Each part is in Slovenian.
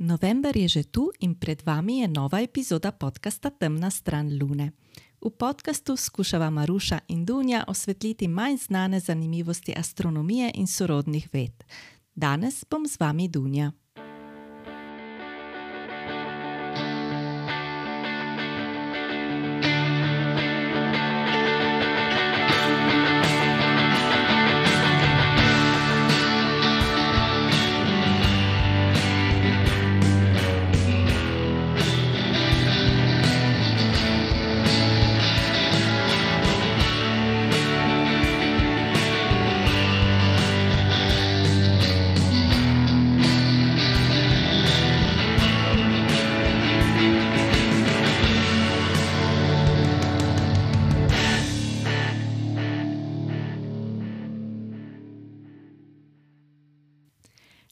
November je že tu in pred vami je nova epizoda podcasta Temna stran Lune. V podkastu skušava Maruša in Dunja osvetliti manj znane zanimivosti astronomije in sorodnih ved. Danes bom z vami Dunja.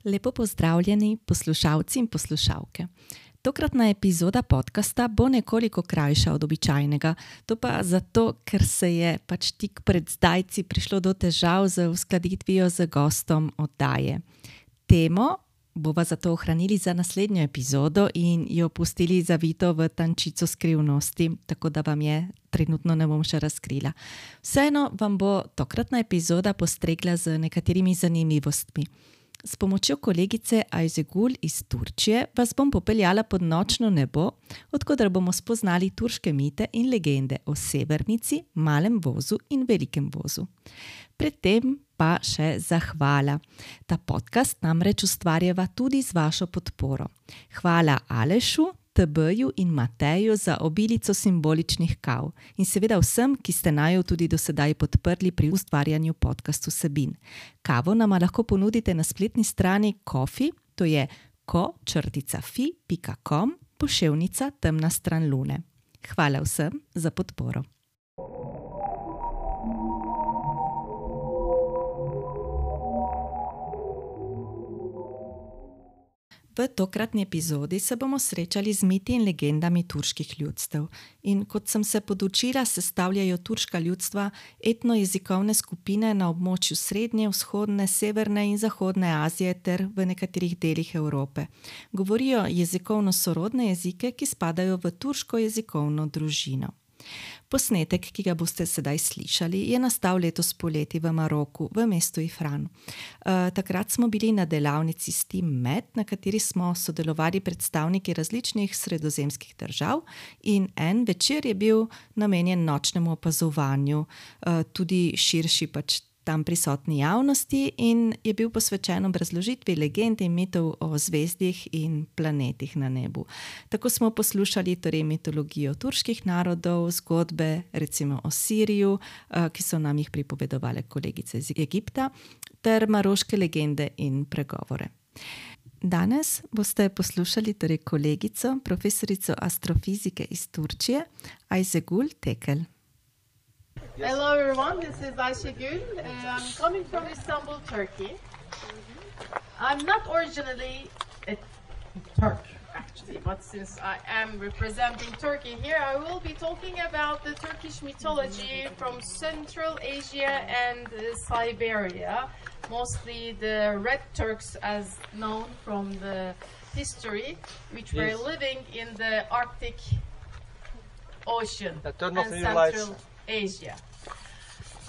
Lepo pozdravljeni poslušalci in poslušalke. Tokratna epizoda podcasta bo nekoliko krajša od običajnega, to pa zato, ker se je pač tik pred zdajci prišlo do težav z uskladitvijo z gostom oddaje. Temo bova zato ohranili za naslednjo epizodo in jo pustili zavito v tančico skrivnosti, tako da vam je trenutno ne bom še razkrila. Vseeno vam bo tokratna epizoda postregla z nekaterimi zanimivostmi. S pomočjo kolegice Ajzegul iz Turčije vas bom popeljala pod nočno nebo, odkudar bomo spoznali turške mite in legende o severnici, malem vozu in velikem vozu. Predtem pa še zahvala. Ta podcast namreč ustvarjava tudi z vašo podporo. Hvala Alešu, TB-ju in Mateju za obilico simboličnih kav in seveda vsem, ki ste najo tudi do sedaj podprli pri ustvarjanju podkastu Sabin. Kavo nama lahko ponudite na spletni strani Kofi, to je ko-fi.com, poševnica temna stran lune. Hvala vsem za podporo. V tokratni epizodi se bomo srečali z miti in legendami turških ljudstev. In kot sem se podučila, sestavljajo turška ljudstva etnojezikovne skupine na območju Srednje, Vzhodne, Severne in Zahodne Azije ter v nekaterih delih Evrope. Govorijo jezikovno sorodne jezike, ki spadajo v turško jezikovno družino. Posnetek, ki ga boste sedaj slišali, je nastal letos poleti v Maroku, v mestu Ifran. Uh, takrat smo bili na delavnici Steam Med, na kateri smo sodelovali predstavniki različnih sredozemskih držav, in en večer je bil namenjen nočnemu opazovanju, uh, tudi širši pač tam prisotni javnosti in je bil posvečen obrazložitvi legend in mitov o zvezdih in planetih na nebu. Tako smo poslušali torej mitologijo turških narodov, zgodbe recimo o Siriju, eh, ki so nam jih pripovedovali kolegice iz Egipta, ter maroške legende in pregovore. Danes boste poslušali torej kolegico, profesorico astrofizike iz Turčije, Ajzegul Tekel. Yes. Hello everyone, this is Ayşegül. Uh, I'm coming from Istanbul, Turkey. I'm not originally a Turk, actually, but since I am representing Turkey here, I will be talking about the Turkish mythology from Central Asia and uh, Siberia, mostly the Red Turks as known from the history, which yes. were living in the Arctic Ocean and Central Asia.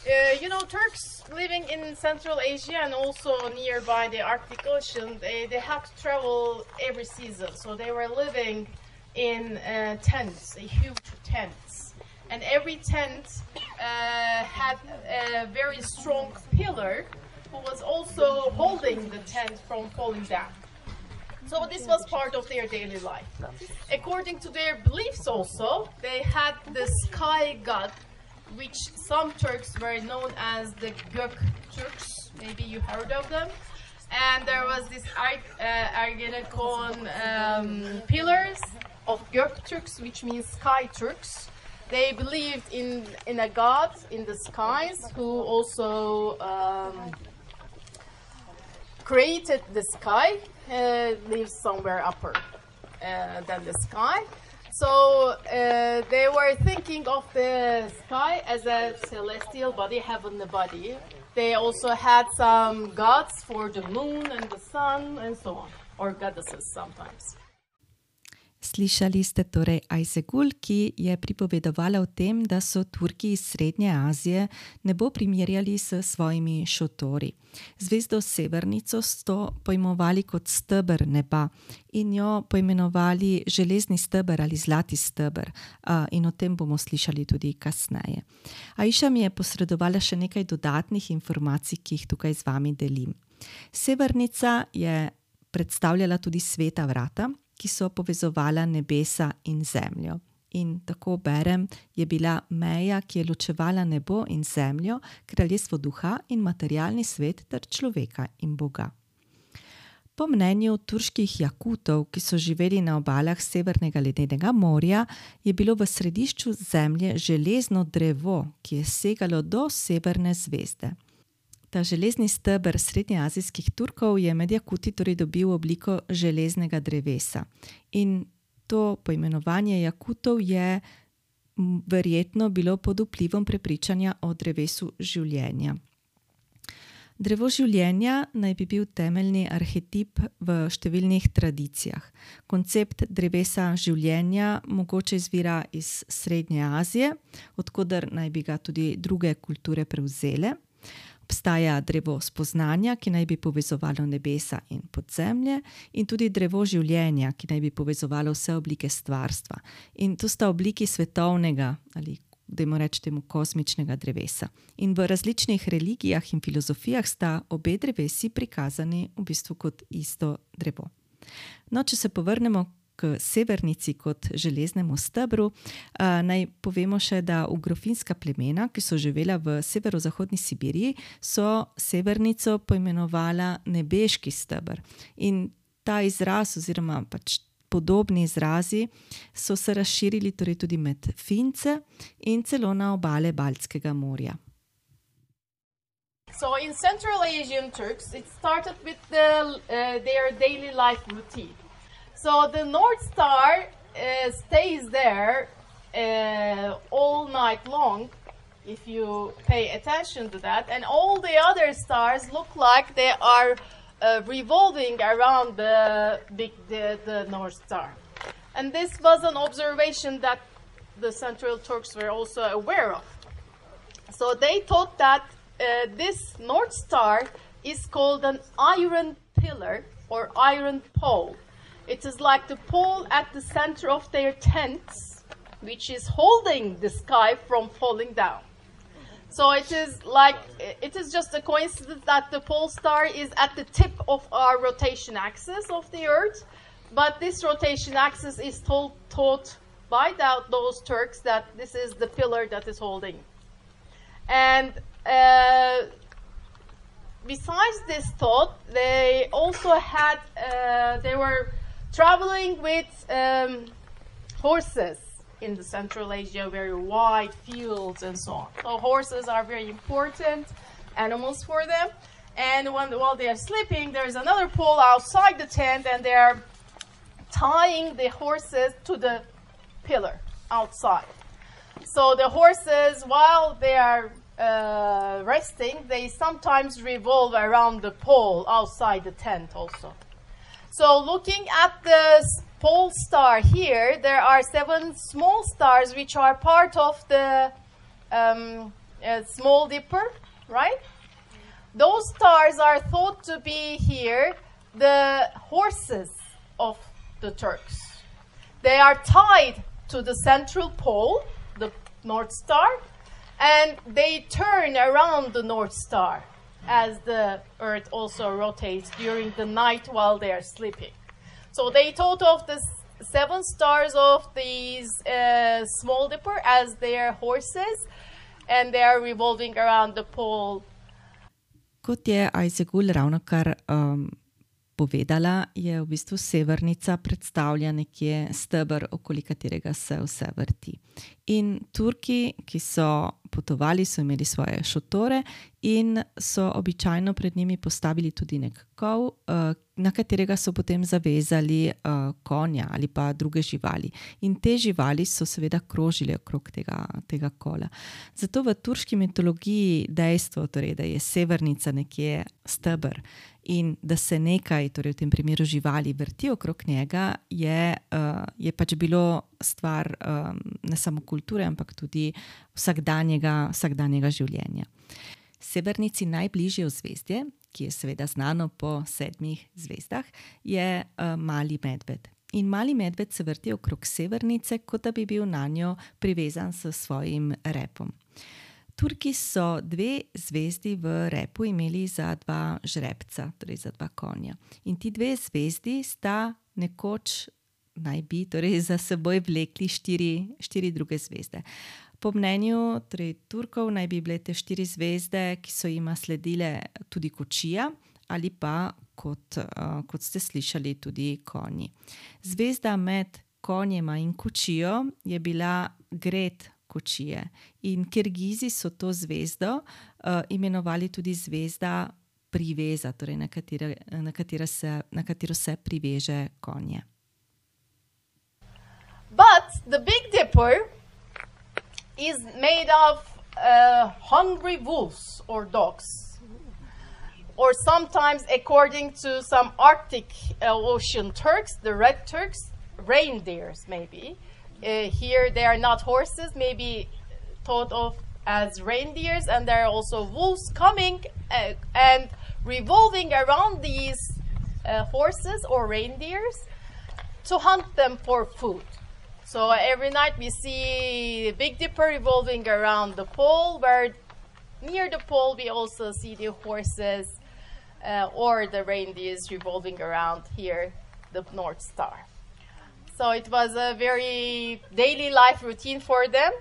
Uh, you know, Turks living in Central Asia and also nearby the Arctic Ocean, they, they had to travel every season. So they were living in uh, tents, huge tents. And every tent uh, had a very strong pillar who was also holding the tent from falling down. So this was part of their daily life. According to their beliefs also, they had the sky god which some Turks were known as the Gök Turks. Maybe you heard of them. And there was this uh, Argenekon um, pillars of Gök Turks, which means sky Turks. They believed in, in a god in the skies who also um, created the sky, uh, lives somewhere upper uh, than the sky. So uh, they were thinking of the sky as a celestial body, heavenly body. They also had some gods for the moon and the sun and so on. or goddesses sometimes. Slišali ste torej Aizegul, ki je pripovedovala o tem, da so Turki iz Srednje Azije nebo primerjali s svojimi šotori. Zvezdo Severnico so pojmovali kot stebr neba in jo pojmenovali železni stebr ali zlati stebr, in o tem bomo slišali tudi kasneje. Aisha mi je posredovala še nekaj dodatnih informacij, ki jih tukaj z vami delim. Severnica je predstavljala tudi sveta vrata ki so povezovala nebesa in zemljo. In tako berem, je bila meja, ki je ločevala nebo in zemljo, kraljestvo duha in materialni svet ter človeka in Boga. Po mnenju turških jakutov, ki so živeli na obalah Severnega ledenega morja, je bilo v središču zemlje železno drevo, ki je segalo do severne zvezde. Ta železni steber srednjeazijskih Turkov je med Jakuti torej dobil obliko železnega drevesa. In to poimenovanje Jakutov je verjetno bilo pod vplivom prepričanja o drevesu življenja. Drevo življenja naj bi bil temeljni arhetip v številnih tradicijah. Koncept drevesa življenja mogoče izvira iz Srednje Azije, odkuder naj bi ga tudi druge kulture prevzele obstaja drevo spoznanja, ki naj bi povezovalo nebesa in podzemlje, in tudi drevo življenja, ki naj bi povezovalo vse oblike stvarstva. In to sta obliki svetovnega ali, da jim rečemo, kosmičnega drevesa. In v različnih religijah in filozofijah sta obe drevesi prikazani v bistvu kot isto drevo. No, če se povrnemo k severnici kot železnemu stebru, naj povemo še, da ugrofinska plemena, ki so živela v severozahodni Sibiriji, so severnico poimenovala nebeški stebr. In ta izraz, oziroma pač podobni izrazi, so se razširili torej tudi med Fince in celo na obale Baltskega morja. So in Central Asian Turks, it started with the, uh, their daily life routine. So the North Star uh, stays there uh, all night long if you pay attention to that. And all the other stars look like they are uh, revolving around the, big, the, the North Star. And this was an observation that the Central Turks were also aware of. So they thought that uh, this North Star is called an iron pillar or iron pole. It is like the pole at the center of their tents, which is holding the sky from falling down. So it is like, it is just a coincidence that the pole star is at the tip of our rotation axis of the Earth, but this rotation axis is told, taught by those Turks that this is the pillar that is holding. And uh, besides this thought, they also had, uh, they were traveling with um, horses in the Central Asia, very wide fields and so on. So horses are very important animals for them. And when, while they are sleeping, there is another pole outside the tent, and they are tying the horses to the pillar outside. So the horses, while they are uh, resting, they sometimes revolve around the pole outside the tent also. So looking at the pole star here, there are seven small stars which are part of the um, uh, small dipper, right? Those stars are thought to be here the horses of the Turks. They are tied to the central pole, the North Star, and they turn around the North Star as the Earth also rotates during the night while they are sleeping. So they thought of the seven stars of these uh, small dipper as their horses, and they are revolving around the pole. Kot je Aizegul ravno kar um, povedala, je v bistvu severnica predstavlja nekje stebr, okoli katerega se vse vrti. In Turki, ki so potovali, so imeli svoje šotore in so običajno pred njimi postavili tudi nek kov, uh, na katerega so potem zavezali uh, konja ali pa druge živali. In te živali so seveda krožile okrog tega, tega kola. Zato v turški mitologiji dejstvo, torej, da je severnica nekje stebr in da se nekaj, torej v tem primeru živali, vrti okrog njega, je, uh, je pač bilo stvar um, ne samo kulture, ampak tudi vsakdanjega, vsakdanjega življenja. Severnici najbližje zvezdje, ki je seveda znano po sedmih zvezdah, je uh, mali medved. In mali medved se vrti okrog severnice, kot da bi bil na njo privezan s svojim repom. Turki so dve zvezdi v repu imeli za dva žrebca, torej za dva konja. In ti dve zvezdi sta nekoč naj bi torej za seboj vlekli štiri, štiri druge zvezde. Po mnenju torej, Turkov naj bi bile te štiri zvezde, ki so jima sledile tudi kočija ali pa, kot, uh, kot ste slišali, tudi konji. Zvezda med konjema in kočijo je bila Gret kočije. In Kirgizi so to zvezdo uh, imenovali tudi zvezda priveza, torej na, katero, na, katero se, na katero se priveže konje. But the Big Dipper is made of uh, hungry wolves or dogs. Or sometimes, according to some Arctic uh, Ocean Turks, the red Turks, reindeers maybe. Uh, here they are not horses, maybe thought of as reindeers, and there are also wolves coming uh, and revolving around these uh, horses or reindeers to hunt them for food. So every night we see the Big Dipper revolving around the pole, where near the pole we also see the horses uh, or the reindeers revolving around here, the North Star. So it was a very daily life routine for them.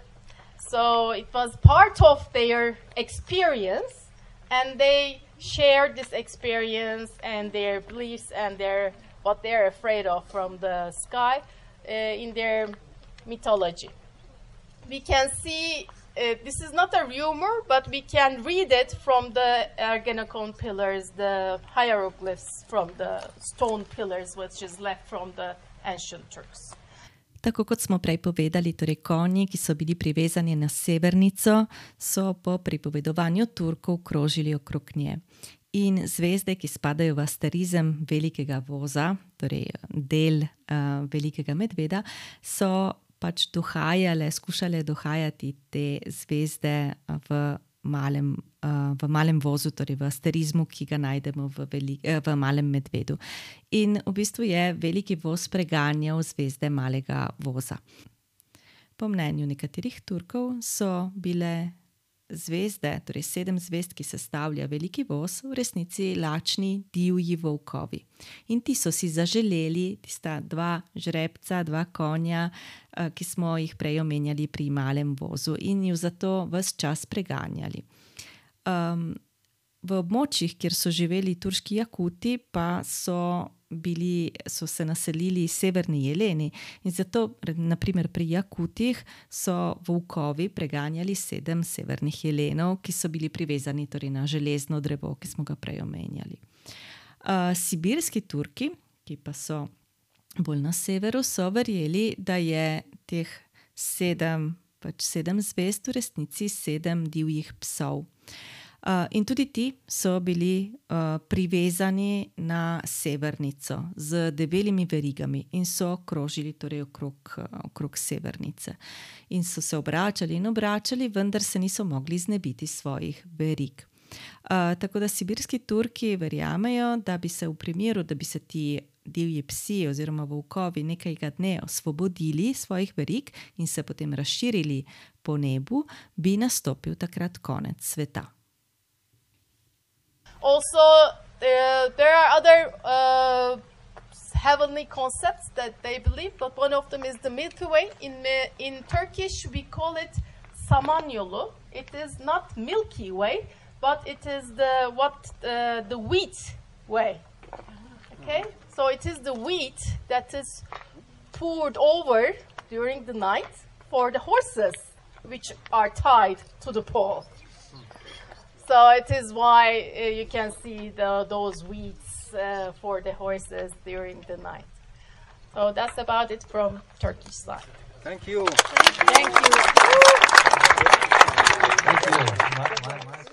So it was part of their experience, and they shared this experience and their beliefs and their what they're afraid of from the sky in their mythology. We can see uh, this is not a rumor, but we can read it from the Ergenekon pillars, the hieroglyphs from the stone pillars, which is left from the ancient Turks. Tako kot smo prej povedali, torej konji, ki so bili privezani na severnico, so po pripovedovanju Turkov krožili okrog nje. In zvezde, ki spadajo v asterizem velikega voza, torej del uh, velikega medveda, so pač dohajale, skušale dohajati te zvezde v malem, uh, v malem vozu, torej v asterizmu, ki ga najdemo v, veli, uh, v malem medvedu. In v bistvu je veliki voz preganjal zvezde malega voza. Po mnenju nekaterih Turkov so bile zvezde, torej sedem zvezd, ki sestavlja veliki voz, v resnici lačni divji volkovi. In ti so si zaželeli, tista dva žrebca, dva konja, eh, ki smo jih prej omenjali pri malem vozu, in ju zato vse čas preganjali. Um, v območjih, kjer so živeli turški jakuti, pa so bili, so se naselili severni jeleni in zato, naprimer pri Jakutih, so volkovi preganjali sedem severnih jelenov, ki so bili privezani torej na železno drevo, ki smo ga prej omenjali. Uh, sibirski Turki, ki pa so bolj na severu, so verjeli, da je teh sedem, pač sedem zvest v resnici sedem divjih psov. Uh, in tudi ti so bili uh, privezani na severnico z debelimi verigami in so krožili torej okrog, uh, okrog severnice. In so se obračali in obračali, vendar se niso mogli znebiti svojih verig. Uh, tako da sibirski Turki verjamejo, da bi se v primeru, da bi se ti divji psi oziroma volkovi nekajga dne osvobodili svojih verig in se potem razširili po nebu, bi nastopil takrat konec sveta. Also, uh, there are other uh, heavenly concepts that they believe, but one of them is the Milky Way. In uh, in Turkish, we call it Samanyolu. It is not Milky Way, but it is the what uh, the wheat way. Okay, so it is the wheat that is poured over during the night for the horses, which are tied to the pole. So it is why uh, you can see the, those weeds uh, for the horses during the night. So that's about it from Turkish side. Thank you. Thank you. Thank you.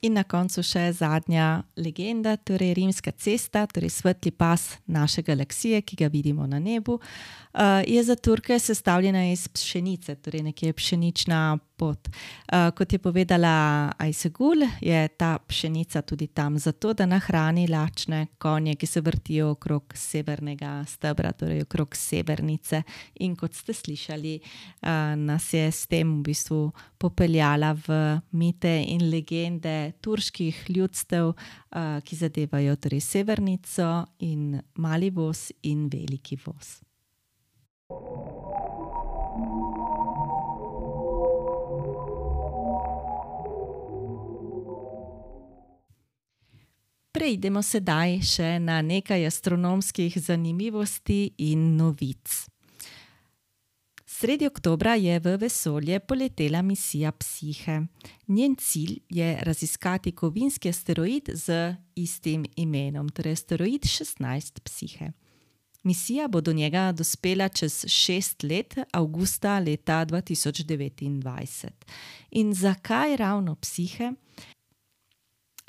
In na koncu še zadnja legenda, torej rimska cesta, torej svetli pas naše galaksije, ki ga vidimo na nebu, uh, je za Turke sestavljena iz pšenice, torej nekje pšenična pot. Uh, kot je povedala Aysegul, je ta pšenica tudi tam zato, da nahrani lačne konje, ki se vrtijo okrog severnega stebra, torej okrog severnice. In kot ste slišali, uh, nas je s tem v bistvu popeljala v mite in legende turških ljudstev, uh, ki zadevajo torej severnico in mali voz in veliki voz. Prejdemo sedaj še na nekaj astronomskih zanimivosti in novic. Sredi oktobra je v vesolje poletela misija Psihe. Njen cilj je raziskati kovinski asteroid z istim imenom, torej asteroid 16 Psihe. Misija bo do njega dospela čez šest let, avgusta leta 2029. In zakaj ravno Psihe?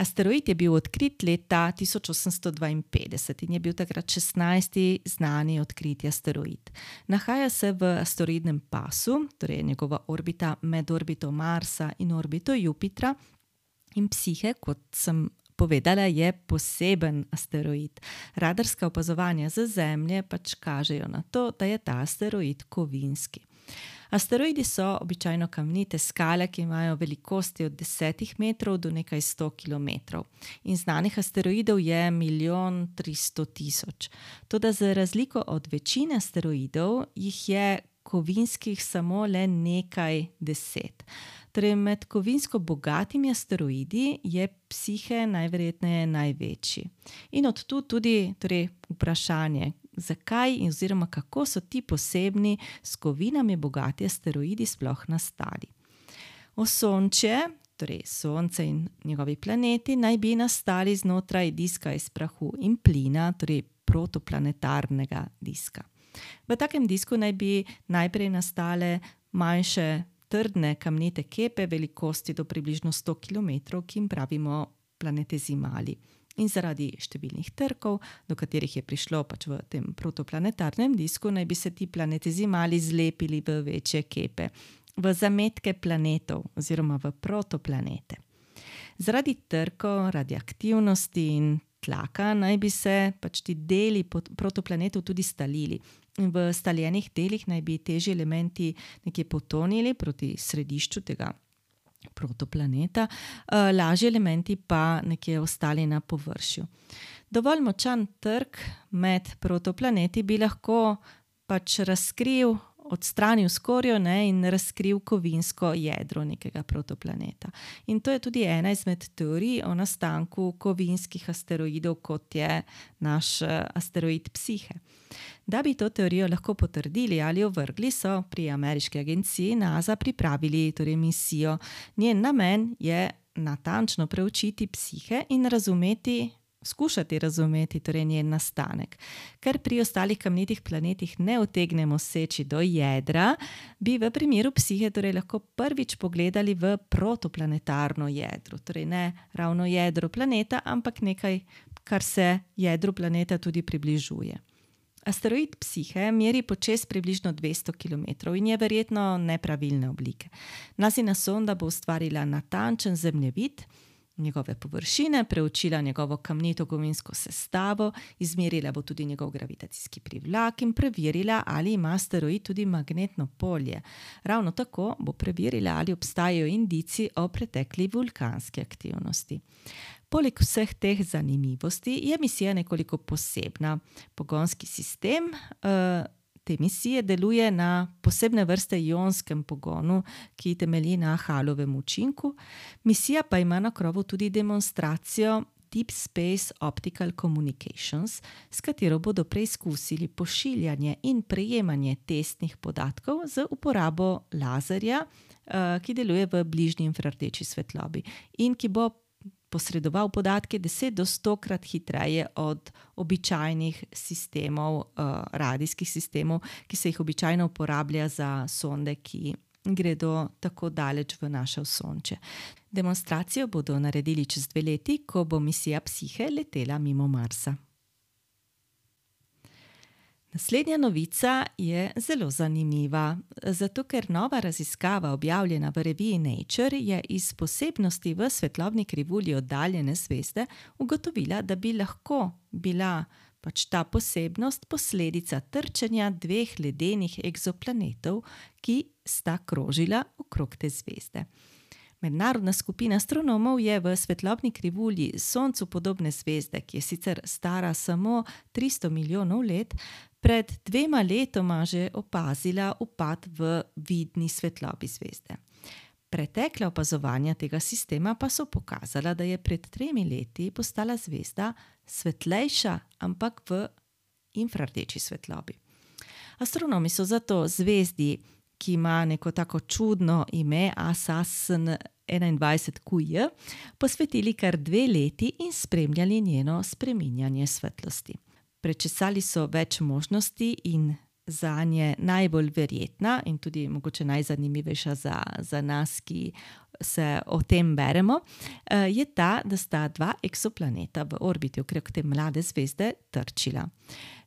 Asteroid je bil odkrit leta 1852 in je bil takrat 16. znani odkriti asteroid. Nahaja se v asteroidnem pasu, torej njegova orbita med orbito Marsa in orbito Jupitra. In psihe, kot sem povedala, je poseben asteroid. Radarska opazovanja z Zemlje pač kažejo na to, da je ta asteroid kovinski. Asteroidi so običajno kamnite skale, ki imajo velikosti od 10 metrov do nekaj 100 km. In znanih asteroidov je milijon 300 tisoč. Toda za razliko od večine asteroidov jih je kovinskih samo le nekaj deset. Torej, med kovinsko bogatimi asteroidi je psihe najverjetneje največji. In od tu tudi torej, vprašanje, zakaj oziroma kako so ti posebni s kovinami bogati asteroidi sploh nastali. Osončje, torej Sonce in njegovi planeti, naj bi nastali znotraj diska iz prahu in plina, torej protoplanetarnega diska. V takem disku naj bi najprej nastale manjše trdne kamnite kepe velikosti do približno 100 km, ki jim pravimo planetezimali. In zaradi številnih trkov, do katerih je prišlo pač v tem protoplanetarnem disku, naj bi se ti planetezimali zlepili v večje kepe, v zametke planetov oziroma v protoplanete. Zaradi trkov, radioaktivnosti in tlaka naj bi se pač ti deli protoplanetov tudi stalili. In v staljenih delih naj bi težji elementi nekje potonili proti središču tega protoplaneta, uh, lažji elementi pa nekje ostali na površju. Dovolj močan trg med protoplaneti bi lahko pač razkril, odstranil skorjo ne, in razkril kovinsko jedro nekega protoplaneta. In to je tudi ena izmed teorij o nastanku kovinskih asteroidov, kot je naš uh, asteroid Psihe. Da bi to teorijo lahko potrdili ali ovrgli, so pri ameriški agenciji NASA pripravili torej misijo. Njen namen je natančno preučiti psihe in razumeti. Skušati razumeti torej njen nastanek. Ker pri ostalih kamnitih planetih ne utegnemo seči do jedra, bi v primeru psihe torej lahko prvič pogledali v protoplanetarno jedro. Torej ne ravno jedro planeta, ampak nekaj, kar se jedru planeta tudi približuje. Asteroid Psihe meri počes približno 200 km in je verjetno nepravilne oblike. Nasina sonda bo ustvarila natančen zemljevid njegove površine, preučila njegovo kamnito kovinsko sestavo, izmerila bo tudi njegov gravitacijski privlak in preverila, ali ima asteroid tudi magnetno polje. Ravno tako bo preverila, ali obstajajo indici o pretekli vulkanski aktivnosti. Poleg vseh teh zanimivosti je misija nekoliko posebna. Pogonski sistem uh, te misije deluje na posebne vrste ionskem pogonu, ki temelji na halovem učinku. Misija pa ima na krovu tudi demonstracijo Deep Space Optical Communications, s katero bodo preizkusili pošiljanje in prejemanje testnih podatkov z uporabo lazerja, eh, ki deluje v bližnji infrardeči svetlobi in ki bo posredoval podatke 10 do 100 krat hitreje od običajnih sistemov, eh, radijskih sistemov, ki se jih običajno uporablja za sonde, ki gredo tako daleč v naše osonče. Demonstracijo bodo naredili čez dve leti, ko bo misija Psihe letela mimo Marsa. Naslednja novica je zelo zanimiva, zato ker nova raziskava, objavljena v reviji Nature, je iz posebnosti v svetlobni krivulji oddaljene zvezde ugotovila, da bi lahko bila pač ta posebnost posledica trčenja dveh ledenih egzoplanetov, ki sta krožila okrog te zvezde. Mednarodna skupina astronomov je v svetlobni krivulji Soncu podobne zvezde, ki je sicer stara samo 300 milijonov let, pred dvema letoma že opazila upad v vidni svetlobi zvezde. Pretekla opazovanja tega sistema pa so pokazala, da je pred tremi leti postala zvezda svetlejša, ampak v infrardeči svetlobi. Astronomi so zato zvezdi ki ima neko tako čudno ime, Assassin 21QJ, posvetili kar dve leti in spremljali njeno spreminjanje svetlosti. Prečesali so več možnosti in za nje najbolj verjetna in tudi mogoče najzanimivejša za, za nas, ki se o tem beremo, eh, je ta, da sta dva eksoplaneta v orbiti okrog te mlade zvezde trčila.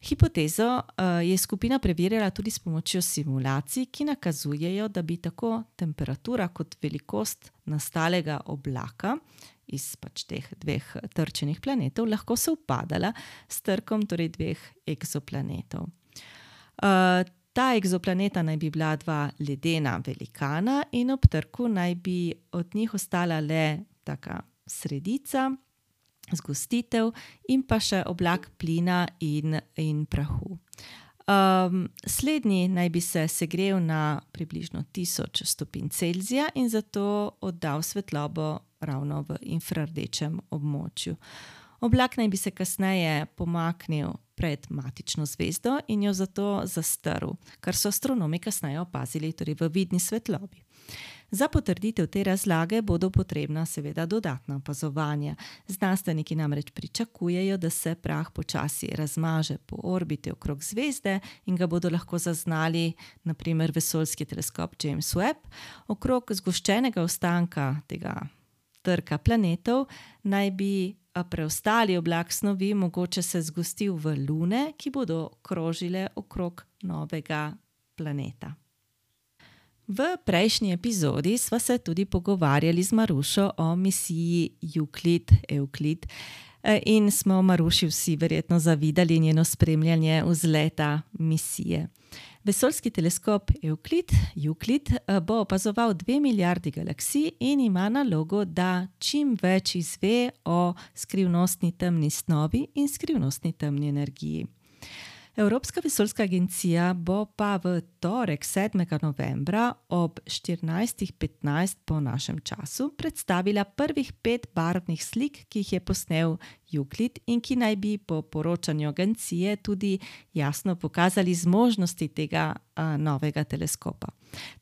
Hipotezo eh, je skupina preverjala tudi s pomočjo simulacij, ki nakazujejo, da bi tako temperatura kot velikost nastalega oblaka iz pač teh dveh trčenih planetov lahko se upadala s trkom torej dveh eksoplanetov. Uh, ta egzoplaneta naj bi bila dva ledena velikana, in ob trku naj bi od njih ostala le taka sredica, zgostitev in pa še oblak plina in, in prahu. Um, slednji naj bi se segrel na približno 1000 stopinj Celzija in zato oddal svetlobo ravno v infrardečem območju. Oblak naj bi se kasneje pomaknil pred matično zvezdo in jo zato zastrl, kar so astronomi kasneje opazili tudi v vidni svetlobi. Za potrditev te razlage bodo potrebna seveda dodatna opazovanja. Znanstveniki namreč pričakujejo, da se prah počasi razmaže po orbiti okrog zvezde in ga bodo lahko zaznali naprimer vesoljski teleskop James Webb. Okrog zgoščenega ostanka tega trka planetov naj bi preostali oblak snovi mogoče se zgostil v lune, ki bodo krožile okrog novega planeta. V prejšnji epizodi smo se tudi pogovarjali z Marušo o misiji Euclid-Euclid e, in smo Maruši vsi verjetno zavidali njeno spremljanje vzleta misije. Vesoljski teleskop Euclid, Euclid eh, bo opazoval dve milijardi galaksij in ima nalogo, da čim več izve o skrivnostni temni snovi in skrivnostni temni energiji. Evropska vesoljska agencija bo pa v torek 7. novembra ob 14.15 po našem času predstavila prvih pet barvnih slik, ki jih je posnel Euclid in ki naj bi po poročanju agencije tudi jasno pokazali zmožnosti tega a, novega teleskopa.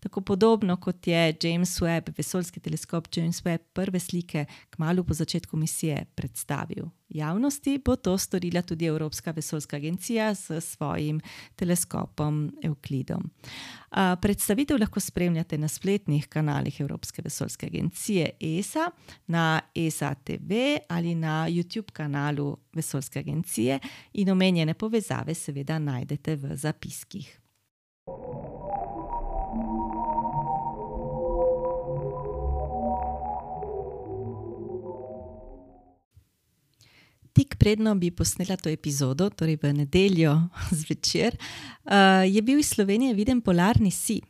Tako podobno kot je James Webb, vesoljski teleskop James Webb, prve slike kmalo po začetku misije predstavil javnosti, bo to storila tudi Evropska vesoljska agencija s svojim teleskopom Euclidom. Predstavitev lahko spremljate na spletnih kanalih Evropske vesoljske agencije ESA, na ESA TV ali na YouTube kanalu vesoljske agencije in omenjene povezave seveda najdete v zapiskih. Tik predno bi posnela to epizodo, torej v nedeljo zvečer, uh, je bil iz Slovenije viden polarni si.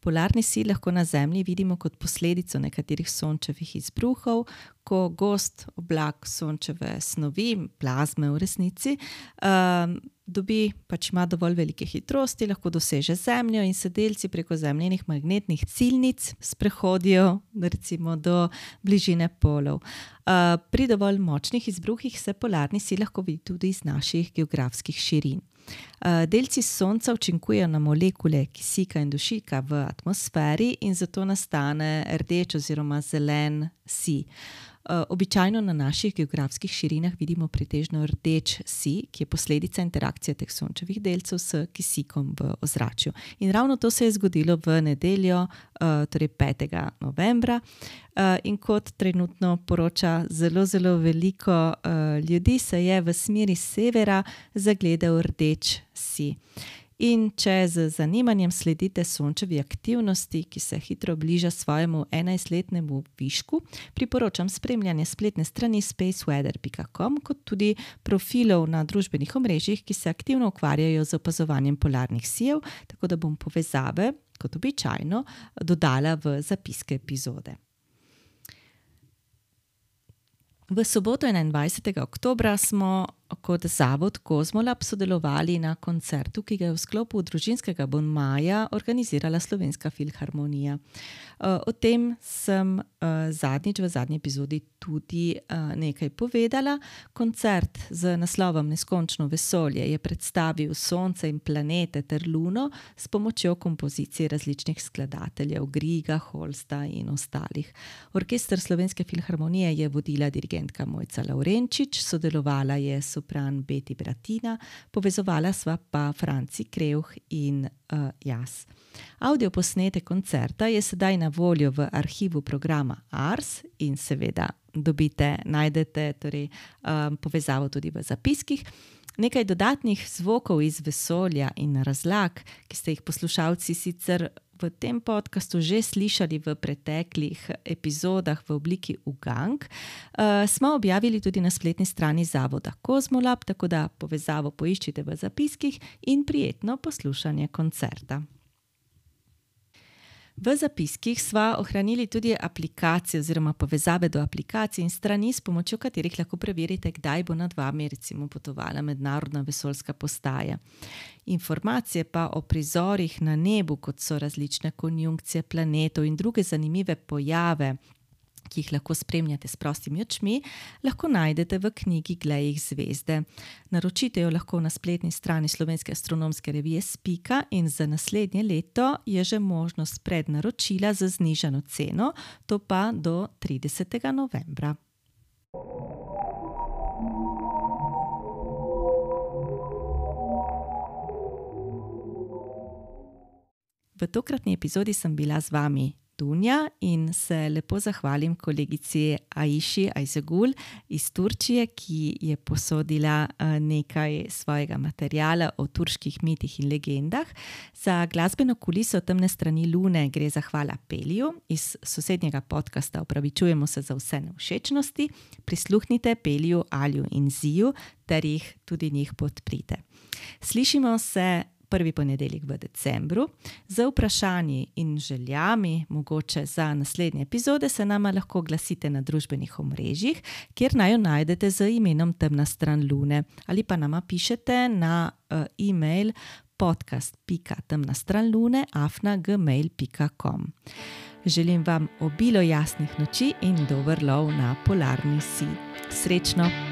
Polarni sij lahko na Zemlji vidimo kot posledico nekaterih sončevih izbruhov, ko gost oblak sončeve snovi, plazme v resnici, um, dobi pač ima dovolj velike hitrosti, lahko doseže Zemljo in se delci preko zemljenih magnetnih ciljnic sprehodijo recimo, do bližine polov. Uh, pri dovolj močnih izbruhih se polarni sij lahko vidi tudi iz naših geografskih širin. Eh, delci Sonca učinkujejo na molekule kisika in dušika v atmosferi, in zato nastane rdeč oziroma zelen si. Eh, običajno na naših geografskih širinah vidimo pretežno rdeč si, ki je posledica interakcije teh sončevih delcev s kisikom v ozračju. In ravno to se je zgodilo v nedeljo, eh, torej 5. novembra. Eh, in kot trenutno poroča zelo, zelo veliko ljudi, se je v smeri severa zagledal rdeč si. In če z zanimanjem sledite sončevi aktivnosti, ki se hitro bliža svojemu 11-letnemu višku, priporočam spremljanje spletne strani spaceweather.com, kot tudi profilov na družbenih omrežjih, ki se aktivno ukvarjajo z opazovanjem polarnih sijev, tako da bom povezave, kot običajno, dodala v zapiske epizode. V soboto 21. oktober smo kot zavod Kozmolab sodelovali na koncertu, ki ga je v sklopu družinskega bonmaja organizirala Slovenska filharmonija. Eh, o tem sem eh, zadnjič v zadnji epizodi tudi eh, nekaj povedala. Koncert z naslovom Neskončno vesolje je predstavil Sonce in planete ter Luno s pomočjo kompozicij različnih skladateljev, Griga, Holsta in ostalih. Orkester Slovenske filharmonije je vodila dirigentka Mojca Laurenčič, sodelovala je sopran Beti Bratina, povezovala sva pa Franci Kreuh in uh, jaz. Audio posnetek koncerta je sedaj na voljo v arhivu programa Ars in seveda dobite, najdete torej, um, povezavo tudi v zapiskih. Nekaj dodatnih zvokov iz vesolja in razlag, ki ste jih poslušalci sicer v tem podkastu že slišali v preteklih epizodah v obliki ugank, uh, smo objavili tudi na spletni strani zavoda Kozmolab, tako da povezavo poiščite v zapiskih in prijetno poslušanje koncerta. V zapiskih sva ohranili tudi aplikacije oziroma povezave do aplikacij in strani, s pomočjo katerih lahko preverite, kdaj bo nad vami recimo potovala mednarodna vesoljska postaja. Informacije pa o prizorih na nebu, kot so različne konjunkcije planetov in druge zanimive pojave, ki jih lahko spremljate s prostimi očmi, lahko najdete v knjigi Glej zvezde. Naročite jo lahko na spletni strani Slovenske astronomske revije Spika in za naslednje leto je že možnost prednaročila za znižano ceno, to pa do 30. novembra. V tokratni epizodi sem bila z vami Dunja in se lepo zahvalim kolegici Aiši Aizegul iz Turčije, ki je posodila eh, nekaj svojega materijala o turških mitih in legendah. Za glasbeno kuliso temne strani Lune gre zahvala Peliju iz sosednjega podcasta. Opravičujemo se za vse neušečnosti. Prisluhnite Peliju, Alju in Ziju ter jih tudi njih podprite. Slišimo se prvi ponedeljek v decembru. Za vprašanji in željami, mogoče za naslednje epizode, se nama lahko glasite na družbenih omrežjih, kjer naj jo najdete z imenom Temna stran Lune, ali pa nama pišete na uh, e-mail podcast.temna stran lune afna.gmail.com. Želim vam obilo jasnih noči in dober lov na polarni si. Srečno!